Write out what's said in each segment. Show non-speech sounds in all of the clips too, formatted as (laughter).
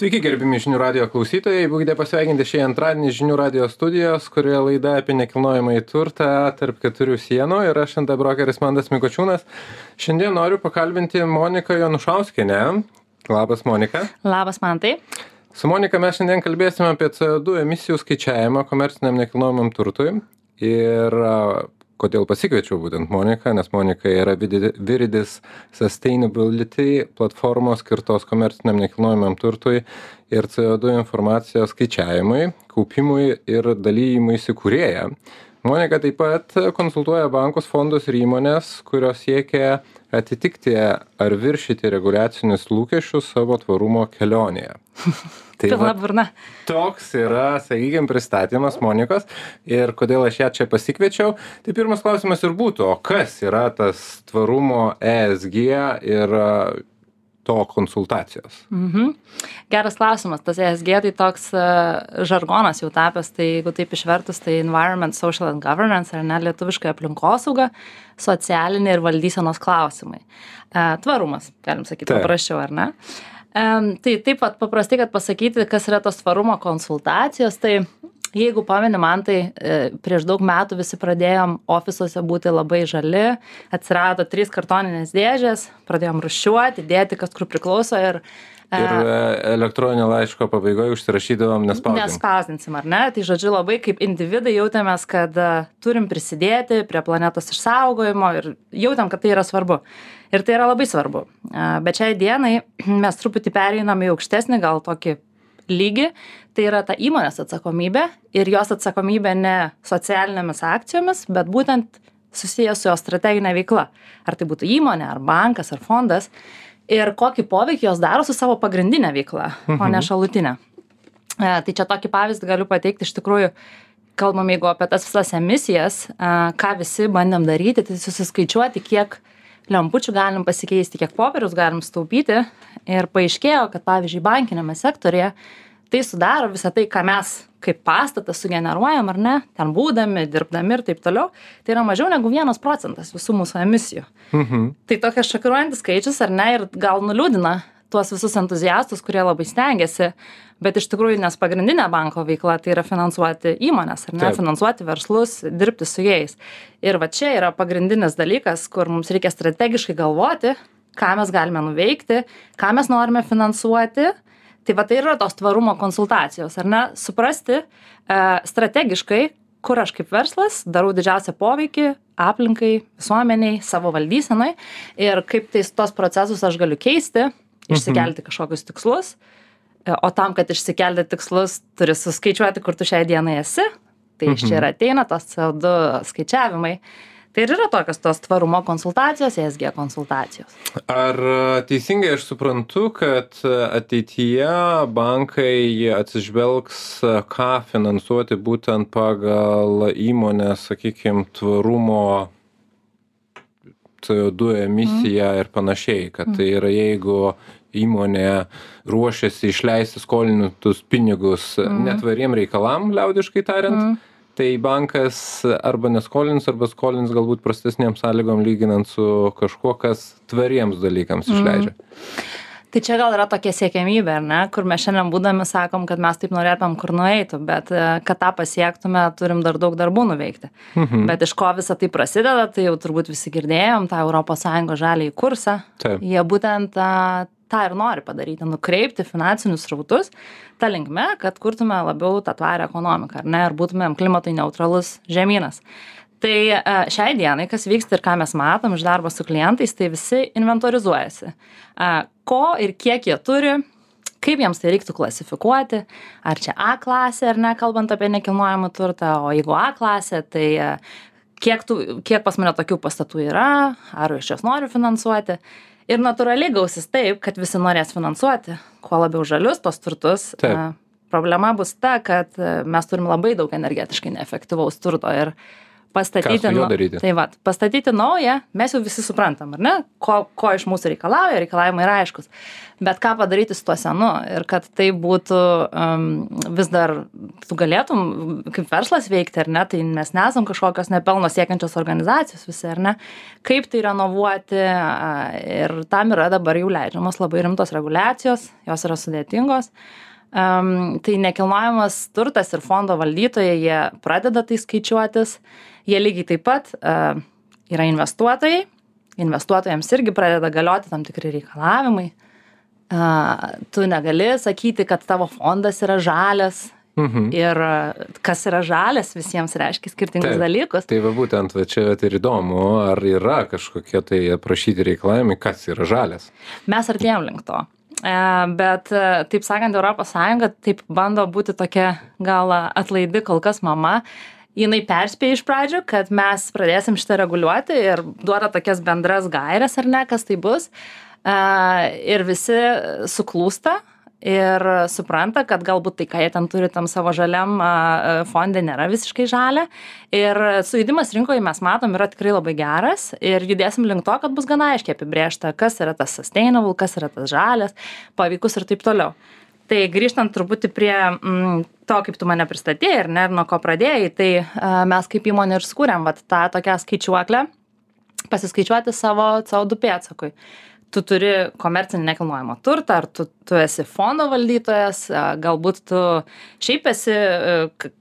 Sveiki, gerbimi žinių radio klausytojai. Būkite pasveikinti šį antradienį žinių radio studijos, kurioje laida apie nekilnojamą į turtą tarp keturių sienų ir aš ant brokeris Mandas Mikočiūnas. Šiandien noriu pakalbinti Moniką Jonušauskinę. Labas, Monika. Labas, Mantai. Su Monika mes šiandien kalbėsime apie CO2 emisijų skaičiavimą komerciniam nekilnojamam turtui. Ir kodėl pasikviečiau būtent Moniką, nes Monika yra Viridis Sustainability platformos skirtos komerciniam nekilnojamam turtui ir CO2 informacijos skaičiavimui, kaupimui ir dalyjimui įsikūrėja. Monika taip pat konsultuoja bankus, fondus ir įmonės, kurios siekia atitikti ar viršyti reguliacinius lūkesčius savo tvarumo kelionėje. (laughs) Tai Pilna burna. Toks yra, sakykime, pristatymas Monikos ir kodėl aš ją čia pasikviečiau. Tai pirmas klausimas ir būtų, o kas yra tas tvarumo ESG ir to konsultacijos? Mhm. Geras klausimas. Tas ESG tai toks uh, žargonas jau tapęs, tai jeigu taip išvertus, tai Environment, Social and Governance, ar ne lietuviškai aplinkosauga, socialinė ir valdysenos klausimai. Uh, tvarumas, galim sakyti, paprasčiau, ar ne? Tai taip pat paprastai, kad pasakyti, kas yra tos tvarumo konsultacijos, tai jeigu pameni man, tai e, prieš daug metų visi pradėjom ofisuose būti labai žali, atsirado trys kartoninės dėžės, pradėjom rušiuoti, dėti, kas kur priklauso ir Ir e, elektroninio laiško pabaigoje užsirašydavom nespausdinsim. Nespausdinsim, ar ne? Tai žodžiu, labai kaip individai jautėmės, kad e, turim prisidėti prie planetos išsaugojimo ir jautėm, kad tai yra svarbu. Ir tai yra labai svarbu. E, bet šiai dienai mes truputį pereinam į aukštesnį gal tokį lygį, tai yra ta įmonės atsakomybė ir jos atsakomybė ne socialinėmis akcijomis, bet būtent susijęs su jo strateginė veikla. Ar tai būtų įmonė, ar bankas, ar fondas ir kokį poveikį jos daro su savo pagrindine veikla, o ne mhm. šalutinė. E, tai čia tokį pavyzdį galiu pateikti iš tikrųjų, kalbam, jeigu apie tas visas emisijas, e, ką visi bandėm daryti, tai susiskaičiuoti, kiek lempučių galim pasikeisti, kiek popierius galim staupyti. Ir paaiškėjo, kad pavyzdžiui, bankinėme sektorėje tai sudaro visą tai, ką mes kaip pastatą sugeneruojam ar ne, ten būdami, dirbdami ir taip toliau, tai yra mažiau negu vienas procentas visų mūsų emisijų. Mhm. Tai tokia šokiruojantis skaičius ar ne ir gal nuliūdina tuos visus entuziastus, kurie labai stengiasi, bet iš tikrųjų, nes pagrindinė banko veikla tai yra finansuoti įmonės, ar ne, Taip. finansuoti verslus, dirbti su jais. Ir va čia yra pagrindinis dalykas, kur mums reikia strategiškai galvoti, ką mes galime nuveikti, ką mes norime finansuoti tai va tai yra tos tvarumo konsultacijos ar ne suprasti e, strategiškai kur aš kaip verslas darau didžiausią poveikį aplinkai visuomenei savo valdysenai ir kaip tais tuos procesus aš galiu keisti išsikelti kažkokius tikslus e, o tam kad išsikelti tikslus turi suskaičiuoti kur tu šiai dienai esi. Tai iš čia ir ateina tos co du skaičiavimai. Tai ir yra tokios tos tvarumo konsultacijos esg konsultacijos. Ar teisingai aš suprantu kad ateityje bankai atsižvelgs ką finansuoti būtent pagal įmonės sakykim tvarumo CO2 emisiją ir panašiai, kad tai yra jeigu įmonė ruošiasi išleisti skolinintus pinigus mm. netvariem reikalam, liaudiškai tariant, mm tai bankas arba neskolins arba skolins galbūt prastesnėm sąlygom lyginant su kažkuo kas tvariems dalykams mhm. išleidžia Tai čia gal yra tokia siekiamybė, ar ne, kur mes šiandien būdami sakom, kad mes taip norėtum, kur nueitų, bet e, kad tą pasiektume, turim dar daug darbų nuveikti. Mhm. Bet iš ko visa tai prasideda, tai jau turbūt visi girdėjom, tą ES žalį kursą. Taip. Jie būtent tą ir nori padaryti nukreipti finansinius srautus ta linkme kad kurtume labiau tą tvarią ekonomiką ar ne ir būtumėm klimatui neutralus žemynas. Tai e, šiai dienai kas vyksta ir ką mes matom iš darbo su klientais tai visi inventorizuojasi. A ko ir kiek jie turi kaip jiems tai reiktų klasifikuoti ar čia a klasė ar ne kalbant apie nekilnojamą turtą o jeigu a klasė tai e, kiek tų kiek pas mane tokių pastatų yra ar aš juos noriu finansuoti ir natūraliai gausis taip kad visi norės finansuoti kuo labiau žalius tuos turtus. A, problema bus ta kad a, mes turim labai daug energetiškai neefektyvaus turto ir pastatyti, daryti? tai vat, pastatyti naują, mes jau visi suprantam, ar ne, ko, ko iš mūsų reikalauja, reikalavimai yra aiškus. Bet ką padaryti su tuo senu ir kad tai būtų um, vis dar, tu galėtum kaip verslas veikti, ar ne, tai mes nesam kažkokios nepelno siekiančios organizacijos visi, ar ne, kaip tai renovuoti ir tam yra dabar jau leidžiamos labai rimtos reguliacijos, jos yra sudėtingos. Um, tai nekilnojamas turtas ir fondo valdytojai, jie pradeda tai skaičiuotis, jie lygiai taip pat uh, yra investuotojai, investuotojams irgi pradeda galioti tam tikri reikalavimai. Uh, tu negali sakyti, kad tavo fondas yra žalias Mhm. ir uh, kas yra žalias visiems reiškia skirtingus Taip. dalykus. Tai va būtent, va čia ir įdomu, ar yra kažkokie tai aprašyti reikalavimai, kas yra žalias. Mes artėjom link to. E, Bet, e, taip sakant, ES taip bando būti tokia gal atlaidi kol kas mama. Jinai perspėja iš pradžių, kad mes pradėsim šitą reguliuoti ir duoda tokias bendras gairias ar ne, kas tai bus. E, Ir visi suklūsta ir supranta, kad galbūt tai, ką jie ten turi tam savo žaliam fonde, nėra visiškai žalia. Ir sujudimas rinkoje mes matom yra tikrai labai geras ir judėsim link to, kad bus gana aiškiai apibriešta, kas yra tas sustainable, kas yra tas žalias, paveikus ir taip toliau. Tai grįžtant truputį prie mm, to, kaip tu mane pristatėjai ir ne, nuo ko pradėjai, tai a, mes kaip įmonė ir skūrėm vat, tą tokią skaičiuoklę, pasiskaičiuoti savo CO2 pėdsakui tu turi komercinį nekilnojamą turtą, ar tu, tu esi fondo valdytojas, galbūt tu šiaip esi e, k-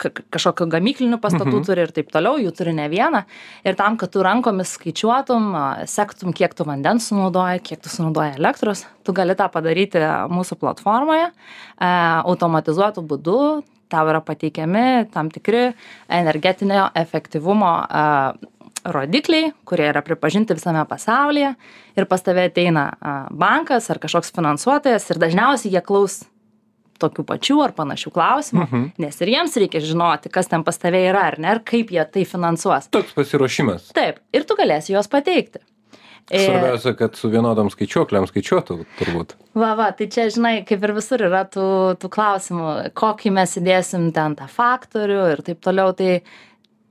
k- kažkokiu gamykliniu pastatu Mhm. turi ir taip toliau, jų turi ne vieną. Ir tam, kad tu rankomis skaičiuotum, sektum, kiek tu vandens sunaudoji, kiek tu sunaudoji elektros, tu gali tą padaryti mūsų platformoje, a, automatizuotų būdų, tau yra pateikiami tam tikri energetinio efektyvumo rodikliai, kurie yra pripažinti visame pasaulyje ir pas tave ateina a, bankas ar kažkoks finansuotojas ir dažniausiai jie klaus tokių pačių ar panašių klausimų, Mhm. nes ir jiems reikia žinoti, kas ten pas tave yra ar ne, ir kaip jie tai finansuos. Toks pasiruošimas. Taip, ir tu galėsi juos pateikti. Svarbiausia, kad su vienodom skaičiuokliam skaičiuotų turbūt. Va, va, tai čia, žinai, kaip ir visur yra tų, tų klausimų, kokį mes įdėsim ten tą faktorių ir taip toliau. Tai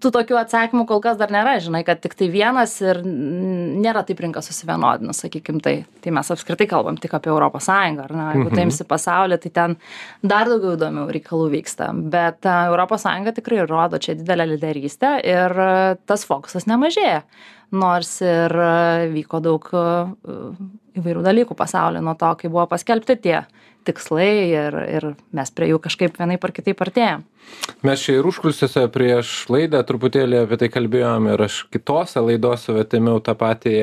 tų tokių atsakymų kol kas dar nėra, žinai, kad tik tai vienas ir nėra taip rinka susivienodinus, sakykim tai. Tai mes apskritai kalbam tik apie Europos Sąjungą, ar ne? Jeigu Mhm. taimsi pasaulį, tai ten dar daugiau įdomių reikalų vyksta. Bet a, Europos Sąjunga tikrai rodo čia didelę lyderystę ir a, tas fokusas nemažėja. Nors ir a, vyko daug įvairių dalykų pasaulyje nuo to, kai buvo paskelbti tie tikslai ir, ir mes prie jų kažkaip vienaip ar kitaip artėjom. Mes čia ir užkulsiuose prieš laidą truputėlį apie tai kalbėjom ir aš kitose laidose atėmiau tą patį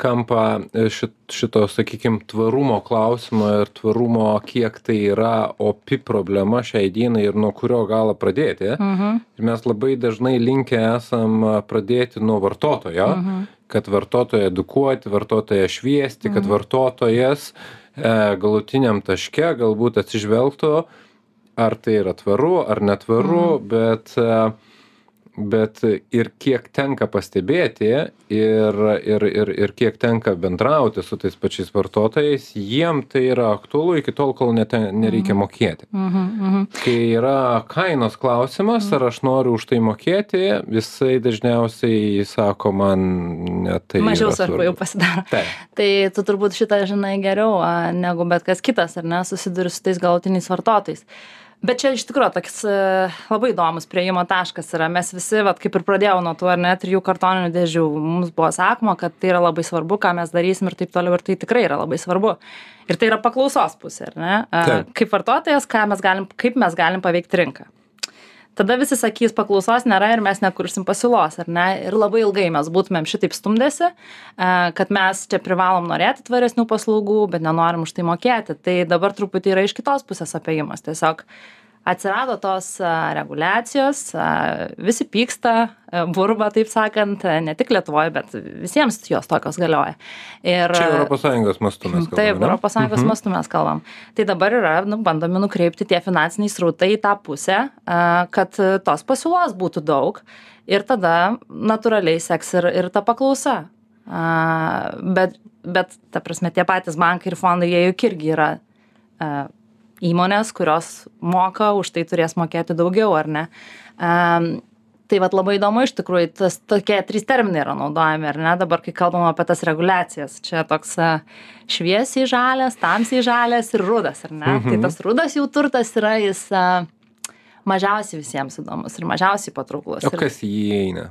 kampą e, šit, šito, sakykime, tvarumo klausimo ir tvarumo, kiek tai yra opi problema šiai dienai ir nuo kurio galo pradėti. Mhm. Ir mes labai dažnai linkę esam a, pradėti nuo vartotojo, Mhm. kad vartotoją edukuoti, vartotoją šviesti, kad vartotojas e, galutiniam taške galbūt atsižvelgtų, ar tai yra tvaru, ar netvaru, bet, e, bet ir kiek tenka pastebėti ir, ir, ir, ir kiek tenka bendrauti su tais pačiais vartotojais, jiem tai yra aktualu iki tol, kol net, nereikia mokėti. Mhm. Mhm. Kai yra kainos klausimas, ar aš noriu už tai mokėti, jisai dažniausiai sako man ne tai. Mažiau svarbu jau pasidaro. Tai tu turbūt šitą žinai geriau negu bet kas kitas, ar ne, susiduri su tais galutiniais vartotojais. Bet čia iš tikrųjų toks e, labai įdomus prieimo taškas yra. Mes visi, vat, kaip ir pradėjau nuo tų ar ne trijų kartoninių dėžių, mums buvo sakoma, kad tai yra labai svarbu, ką mes darysim ir taip toliau, ir tai tikrai yra labai svarbu. Ir tai yra paklausos pusė, ar ne? Taip. Kaip vartotojas, ką mes galim, kaip mes galim paveikti rinką. Tada visi sakys, paklausos nėra ir mes nekursim pasiūlos, ar ne? Ir labai ilgai mes būtumėm šitaip stumdėsi, e, kad mes čia privalom norėti tvaresnių paslaugų, bet nenorim už tai mokėti. Tai dabar truputį yra iš kitos pusės apėjimas. Tiesiog atsirado tos reguliacijos, visi pyksta, burba, taip sakant, ne tik Lietuvoje, bet visiems jos tokios galioja. Ir, Čia ES mastu mes kalbame. Taip, Sąjungos Mhm. mastu mes kalbam. Tai dabar yra, nu, bandomi nukreipti tie finansiniai srautai į tą pusę, kad tos pasiūlos būtų daug ir tada natūraliai seks ir, ir ta paklausa. Bet, bet, ta prasme, tie patys bankai ir fondai, jie juk irgi yra įmonės, kurios moka, už tai turės mokėti daugiau, ar ne? A, tai vat labai įdomu iš tikrųjų tas tokie trys terminai yra naudojami ar ne? Dabar kai kalbam apie tas reguliacijas čia toks a, šviesiai žalias tamsiai žalias ir rudas ar ne? Tai tas rudas jau turtas yra jis a, mažiausiai visiems įdomus ir mažiausiai patrauklus. O kas į jį įeina?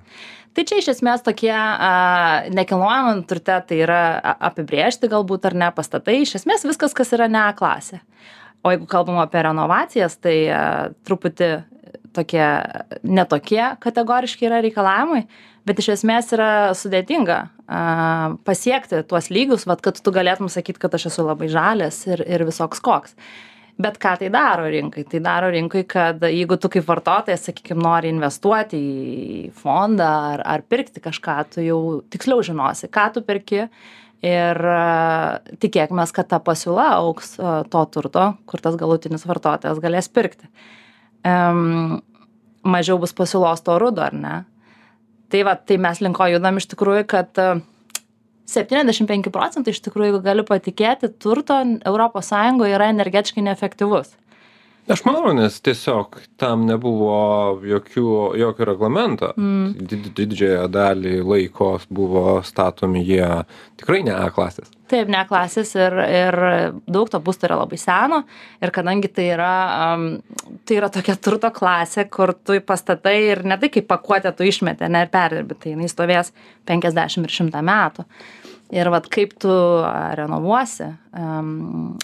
tai čia iš esmės tokie a, nekilnojamam turte tai yra a- apibrėžti galbūt ar ne pastatai. Iš esmės viskas kas yra ne klasė o jeigu kalbam apie renovacijas tai a, truputį tokie ne tokie kategoriški yra reikalavimai bet iš esmės yra sudėtinga a, pasiekti tuos lygius vat kad tu galėtum sakyt kad aš esu labai žalias ir ir visoks koks. Bet ką tai daro rinkai? Tai daro rinkai kad jeigu tu kaip vartotojas sakykim nori investuoti į fondą ar ar pirkti kažką tu jau tiksliau žinosi ką tu perki ir a, tikėkimės kad ta pasiūla augs a, to turto kur tas galutinis vartotojas galės pirkti. Em, mažiau bus pasiūlos to rudo ar ne? Tai va tai mes link ko judam iš tikrųjų kad a, 75 procentai iš tikrųjų jeigu gali patikėti turto sąjungoj yra energetiškai neefektyvus Aš manau, nes tiesiog tam nebuvo jokių, jokio reglamento. Mm. Did, didžiąją dalį laiko buvo statomi jie tikrai ne A klasės. taip ne klasės ir ir daug to būsto yra labai seno ir kadangi tai yra am, tai yra tokia turto klasė kur tu pastatai ir ne tai kaip pakuotę tu išmeti ane ir perdirbi tai jinai stovės penkiasdešim ir šimtą metų ir vat kaip tu a, renovuosi am,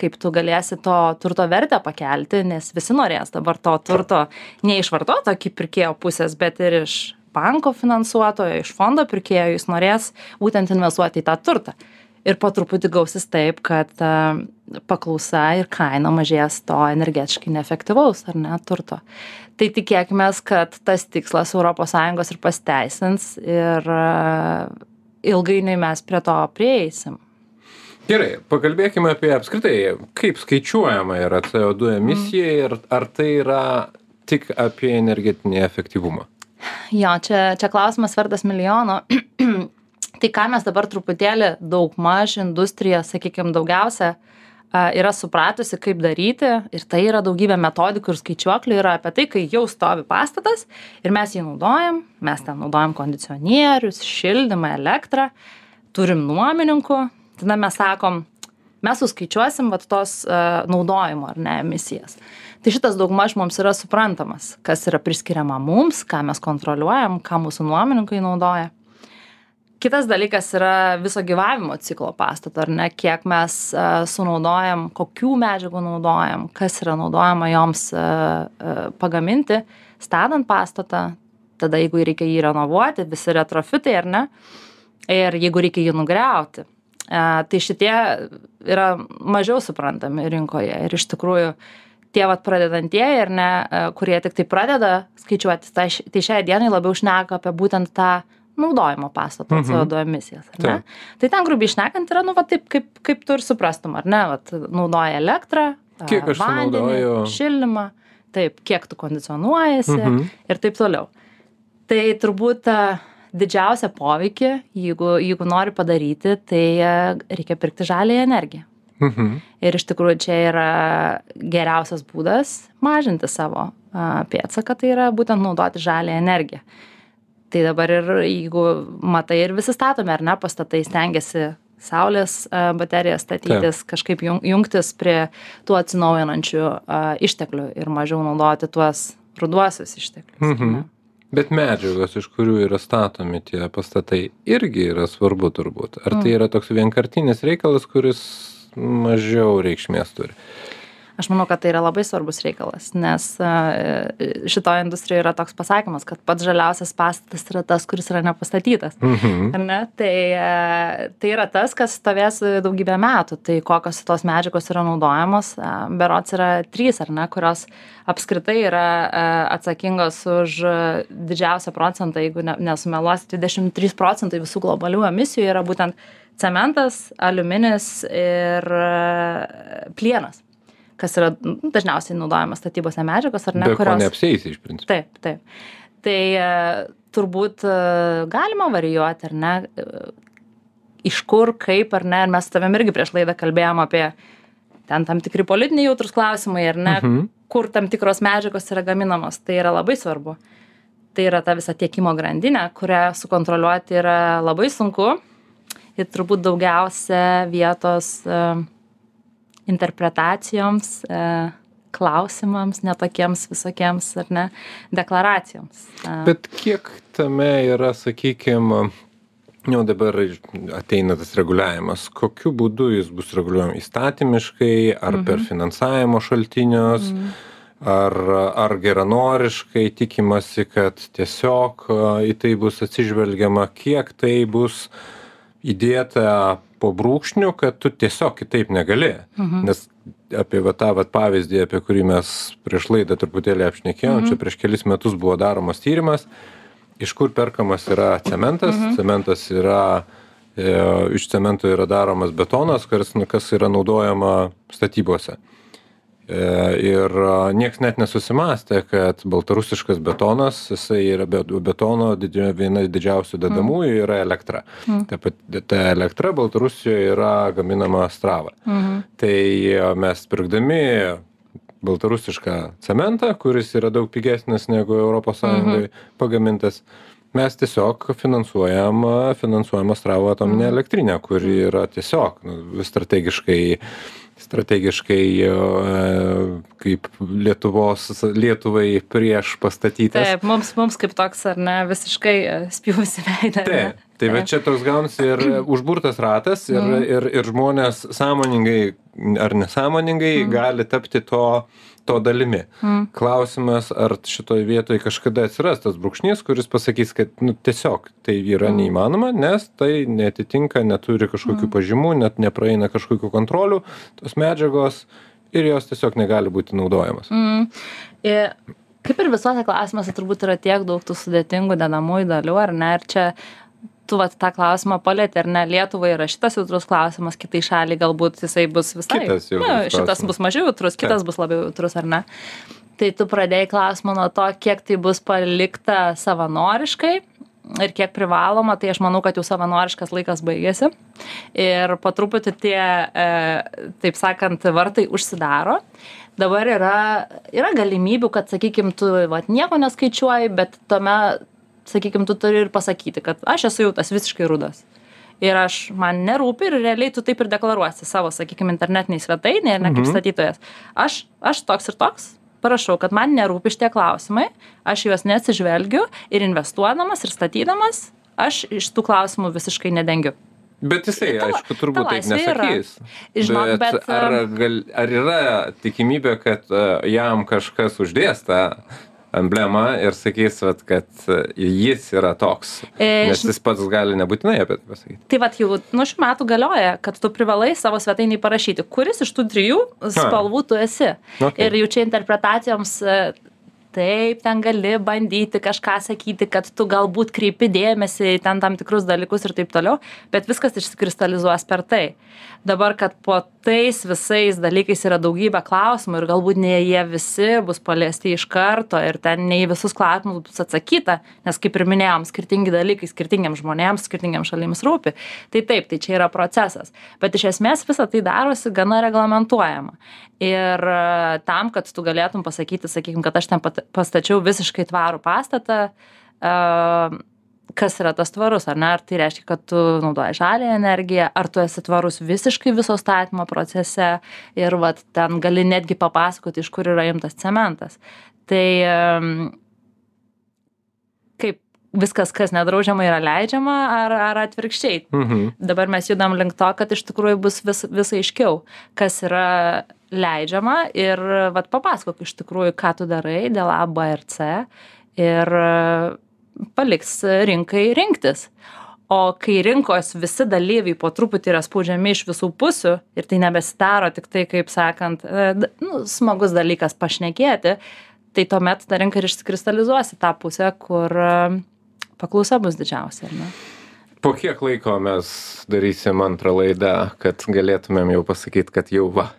kaip tu galėsi to turto vertę pakelti nes visi norės dabar to turto ne iš vartotojo kaip pirkėjo pusės bet ir iš banko finansuotojo iš fondo pirkėjo jis norės būtent investuoti į tą turtą. Ir po truputį gausis taip kad a, paklausa ir kaina mažės to energetiškai neefektyvaus ar ne turto. Tai tikėkimės kad tas tikslas europos sąjungos ir pasiteisins ir a, ilgainiui mes prie to prieisim Gerai, pakalbėkime apie apskritai, kaip skaičiuojama yra CO2 emisija ir ar tai yra tik apie energetinį efektyvumą. Jo, čia, čia klausimas vertas milijono. (clears throat) tai ką mes dabar truputėlį daug maž industrija, sakykime, daugiausia yra supratusi, kaip daryti ir tai yra daugybė metodikų ir skaičiuoklių yra apie tai, kai jau stovi pastatas ir mes jį naudojam, mes ten naudojam kondicionierius, šildymą, elektrą, turim nuomininkų, tada mes sakom, mes suskaičiuosim vat tos uh, naudojimo ar ne emisijas. Tai šitas daugmaž mums yra suprantamas, kas yra priskiriama mums, ką mes kontroliuojam, ką mūsų nuomininkai naudoja. Kitas dalykas yra viso gyvavimo ciklo pastato, ar ne, kiek mes uh, sunaudojam, kokių medžiagų naudojam, kas yra naudojama joms uh, uh, pagaminti, statant pastatą, tada jeigu reikia jį renovuoti, visi retrofitai, ar ne, ir jeigu reikia jį nugriauti. Tai šitie yra mažiau suprantami rinkoje ir iš tikrųjų tie vat pradedantieji ar ne, kurie tik tai pradeda skaičiuoti, tai, tai šiai dienai labiau šneka apie būtent tą naudojimo pastato Mhm. CO2 emisijas? Taip. Tai ten grubiai šnekant yra, nu, va taip, kaip, kaip tu ir suprastum, ar ne, vat, naudoja elektrą, Kiek aš vandenį, sunaudoju? šildymą, taip, kiek tu kondicionuojasi Mhm. ir taip toliau. Tai turbūt didžiausią poveikį, jeigu, jeigu nori padaryti, tai a, reikia pirkti žalį energiją. Mhm. Ir iš tikrųjų čia yra geriausias būdas mažinti savo a, pėdsaką, tai yra būtent naudoti žalį energiją. Tai dabar ir jeigu matai ir visi statomi, ar ne, pastatai stengiasi saulės a, baterijas statytis, kažkaip jung- jungtis prie tų atsinaujinančių išteklių ir mažiau naudoti tuos ruduosius išteklius. Mhm. ne? Bet medžiagos, iš kurių yra statomi tie pastatai, irgi yra svarbu turbūt. Ar Mm. tai yra toks vienkartinis reikalas, kuris mažiau reikšmės turi? Aš manau, kad tai yra labai svarbus reikalas, nes a, šitoje industrijoje yra toks pasakymas, kad pats žaliausias pastatas yra tas, kuris yra nepastatytas. Mhm. Ar ne? Tai, e, tai yra tas, kas stovės daugybę metų. Tai kokios tos medžiagos yra naudojamos, e, berots yra trys, ar ne, kurios apskritai yra e, atsakingos už e, didžiausią procentą, jeigu ne, nesumeluosi, 23 procentai visų globalių emisijų yra būtent cementas, aliuminis ir e, plienas, kas yra nu, dažniausiai naudojamas statybose medžiagos, ar ne, Be kurios... neapsėsi iš principo. Taip, taip. Tai e, turbūt e, galima varijuoti, ar ne, e, iš kur, kaip, ar ne, ir mes tavim irgi prieš laidą kalbėjom apie ten tam tikri politiniai jautrus klausimai, ar ne, Mhm. kur tam tikros medžiagos yra gaminamos, tai yra labai svarbu. tai yra ta visa tiekimo grandinė, kurią sukontroliuoti yra labai sunku ir turbūt daugiausia vietos uh, interpretacijoms, uh, klausimams, netokiems visokiems, ar ne, deklaracijoms. Uh, Bet kiek tame yra, sakykime, jau dabar ateina tas reguliavimas, kokiu būdu jis bus reguliuojamas įstatymiškai, ar mhm. per finansavimo šaltinius, mhm. ar, ar geranoriškai tikimasi, kad tiesiog į tai bus atsižvelgiama, kiek tai bus įdėta po brūkšniu, kad tu tiesiog kitaip negali. Mhm. Nes apie va, tą va, pavyzdį, apie kurį mes prieš laidą truputėlį apšnekėjom, mhm. čia prieš kelis metus buvo daromas tyrimas, iš kur perkamas yra cementas. Mhm. Cementas yra, e, iš cemento yra daromas betonas, kas, kas yra naudojama statybose. E, ir nieks net nesusimastė, kad baltarusiškas betonas, jisai yra be, betono viena didžiausių dedamųjų mm. yra elektra. Mm. Ta, ta elektra Baltarusijoje yra gaminama strava. Mm. Tai mes pirkdami baltarusišką cementą, kuris yra daug pigesnis negu ES mhm. pagamintas, mes tiesiog finansuojam, finansuojam Astravo atominę mhm. elektrinę, kuri yra tiesiog nu, strategiškai strategiškai kaip Lietuvos, Lietuvai prieš pastatytas. Taip, mums, mums kaip toks, ar ne, visiškai spjūsi veidą. Taip, tai va čia toks gaunasi ir užburtas ratas ir, mm. ir, ir žmonės sąmoningai ar nesąmoningai mm. gali tapti to to dalimi. Mm. Klausimas, ar šitoje vietoje kažkada atsiras tas brūkšnys, kuris pasakys, kad nu, tiesiog tai yra mm. neįmanoma, nes tai netitinka, neturi kažkokių mm. pažymų, net nepraeina kažkokių kontrolių, tos medžiagos ir jos tiesiog negali būti naudojamos. Mm. Ir kaip ir visuose klausimuose turbūt yra tiek daug tų sudėtingų dedamųjų dalių, ar ne? Ir čia tu vat tą klausimą palietei ar ne? Lietuvai yra šitas jautrus klausimas kitai šaliai galbūt jisai bus visai Kitas jautrus nu, šitas bus mažiau jautrus kitas bus labiau jautrus ar ne? Tai tu pradėjai klausimą nuo to kiek tai bus palikta savanoriškai ir kiek privaloma tai aš manau kad jau savanoriškas laikas baigėsi. Ir po truputį tie e, taip sakant vartai užsidaro. Dabar yra yra galimybių kad sakykim tu vat nieko neskaičiuoji bet tame sakykim tu turi ir pasakyti kad aš esu jau tas visiškai rudas ir aš man nerūpi ir realiai tu taip ir deklaruosi savo sakykim internetinėj svetainėj ar ne kaip Mhm. statytojas aš aš toks ir toks parašau kad man nerūpi šitie klausimai aš juos neatsižvelgiu ir investuodamas ir statydamas aš iš tų klausimų visiškai nedengiu Bet jisai, Ta aišku, turbūt ta taip laisvė yra. nesakys. Žinok, bet, ar, um, gal, ar yra tikimybė, kad uh, jam kažkas uždės tą emblemą ir sakys, vat, kad uh, jis yra toks? E, Nes jis pats gali nebūtinai apie tai pasakyti. tai vat jau nuo šių metų galioja kad tu privalai savo svetainėj parašyti kuris iš tų trijų spalvų tu esi Okay. ir jau čia interpretacijoms e, taip ten gali bandyti kažką sakyti kad tu galbūt kreipi dėmesį į ten tam tikrus dalykus ir taip toliau bet viskas išsikristalizuos per tai. Dabar kad po tais visais dalykais yra daugybė klausimų ir galbūt ne jie visi bus paliesti iš karto ir ten ne į visus klausimus bus atsakyta nes kaip ir minėjom skirtingi dalykai skirtingiems žmonėms skirtingiems šalims rūpi. Tai taip tai čia yra procesas. Bet iš esmės visa tai darosi gana reglamentuojama ir e, tam kad tu galėtum pasakyti sakykim kad aš ten pastačiau visiškai tvarų pastatą a, kas yra tas tvarus ar ne? Ar tai reiškia kad tu naudoji žaliąją energiją ar tu esi tvarus visiškai viso statymo procese ir vat ten gali netgi papasakoti iš kur yra imtas cementas. Tai viskas kas nedraudžiama yra leidžiama ar ar atvirkščiai Mhm. dabar mes judam link to kad iš tikrųjų bus vis vis aiškiau kas yra leidžiama ir vat papasakok iš tikrųjų ką tu darai dėl a b ir c ir paliks rinkai rinktis o kai rinkos visi dalyviai po truputį yra spaudžiami iš visų pusių ir tai nebesidaro tiktai kaip sakant e, nu smagus dalykas pašnekėti tai tuomet ta rinka ir išsikristalizuos į tą pusę kur paklausa bus didžiausia ar ne Po kiek laiko mes darysim antrą laidą, kad galėtumėm jau pasakyti, kad jau va,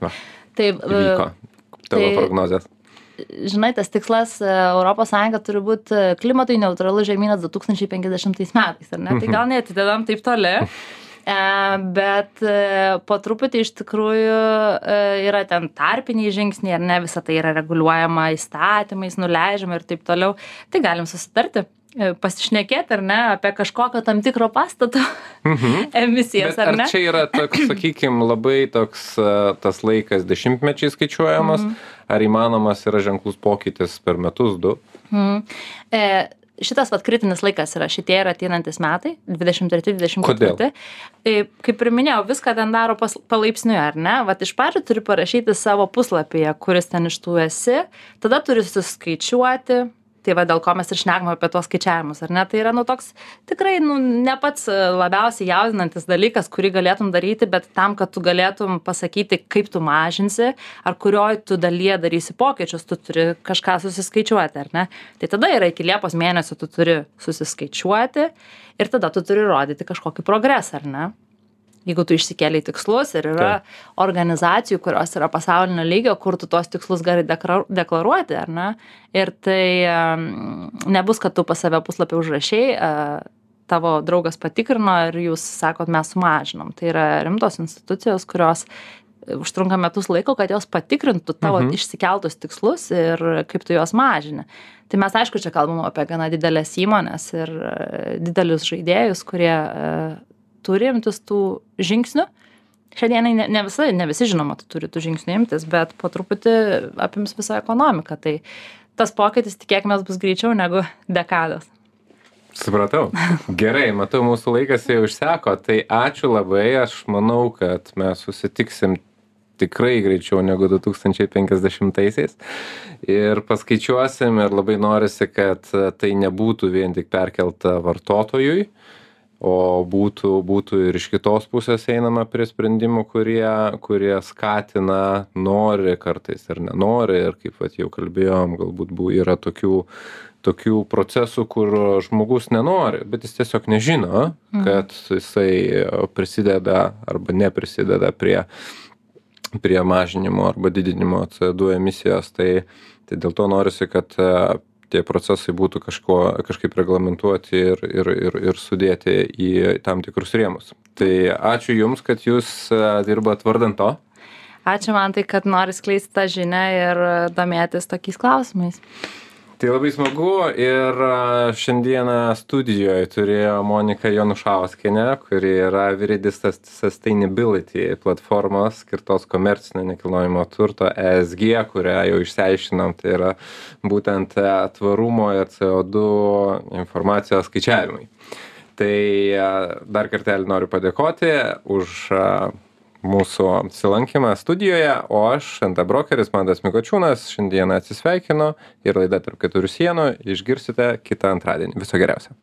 va tai įvyko tavo tai- prognozijas? žinai, tas tikslas ES turi būti klimatui neutralus žemynas 2050 metais, ar ne? Tai gal (laughs) netidedam taip toli. bet po truputį iš tikrųjų yra ten tarpiniai žingsniai, ar ne, visa tai yra reguliuojama įstatymais, nuleidžiama ir taip toliau. Tai galim susitarti E, pasišnekėti, ar ne, apie kažkokio tam tikro pastato (laughs) mhm. emisijas, Bet ar, ar ne? Čia yra toks, (clears throat) sakykime, labai toks e, tas laikas dešimtmečiai skaičiuojamas, mhm. ar įmanomas yra ženklus pokytis per metus du? Mhm. E, šitas vat kritinis laikas yra šitie ir ateinantis metai, 23-24. Kodėl? E, kaip ir minėjau, viską ten daro pas, palaipsniui, ar ne? Vat iš pradžių turi parašyti savo puslapyje, kuris ten iš tų esi, tada turi suskaičiuoti, tai va dėl ko mes ir šnekam apie tuos skaičiavimus ar ne? Tai yra nu toks tikrai nu ne pats labiausiai jaudinantis dalykas kurį galėtum daryti bet tam kad tu galėtum pasakyti kaip tu mažinsi ar kurioj tu dalyje darysi pokyčius tu turi kažką susiskaičiuoti ar ne? Tai tada yra iki liepos mėnesio tu turi susiskaičiuoti ir tada tu turi rodyti kažkokį progresą ar ne jeigu tu išsikėlei tikslus ir yra organizacijų kurios yra pasaulinio lygio kur tu tuos tikslus gali deklaruoti ar ne? Ir tai nebus kad tu pas save puslapy užrašei tavo draugas patikrino ir jūs sakot mes sumažinom. Tai yra rimtos institucijos kurios užtrunka metus laiko kad jos patikrintų tavo mhm. išsikeltus tikslus ir kaip tu juos mažini. Tai mes aišku čia kalbam apie gana dideles įmones ir didelius žaidėjus kurie turi imtis tų žingsnių. Šią dieną ne, ne, visi, ne visi žinoma, tu turi tų žingsnių imtis, bet po truputį apims visą ekonomiką. Tai tas pokytis tikėkime bus greičiau negu dekados. Supratau. Gerai, matau, mūsų laikas jau išseko, tai ačiū labai, aš manau, kad mes susitiksim tikrai greičiau negu 2050-aisiais ir paskaičiuosim ir labai norisi, kad tai nebūtų vien tik perkelta vartotojui, o būtų būtų ir iš kitos pusės einama prie sprendimų kurie kurie skatina nori kartais ir nenori ir kaip vat jau kalbėjom galbūt bu yra tokių tokių procesų kur žmogus nenori bet jis tiesiog nežino mhm. kad jisai prisideda arba neprisideda prie prie mažinimo arba didinimo co du emisijos tai tai dėl to norisi kad tie procesai būtų kažkuo kažkaip reglamentuoti ir ir ir ir sudėti į tam tikrus rėmus. Tai ačiū jums kad jūs dirbat vardan to. Ačiū mantai kad nori skleisti tą žinią ir domėtis tokiais klausimais tai labai smagu ir šiandieną studijoj turėjo monika janušauskienė kuri yra viridis sustainability platformos skirtos komercinio nekilnojamo turto esg kurią jau išsiaiškinom tai yra būtent tvarumo ir co du informacijos skaičiavimai. Tai dar kartelį noriu padėkoti už mūsų apsilankymą studijoje o aš nt brokeris mantas mikočiūnas šiandieną atsisveikinu ir laida tarp keturių sienų išgirsite kitą antradienį. Viso geriausio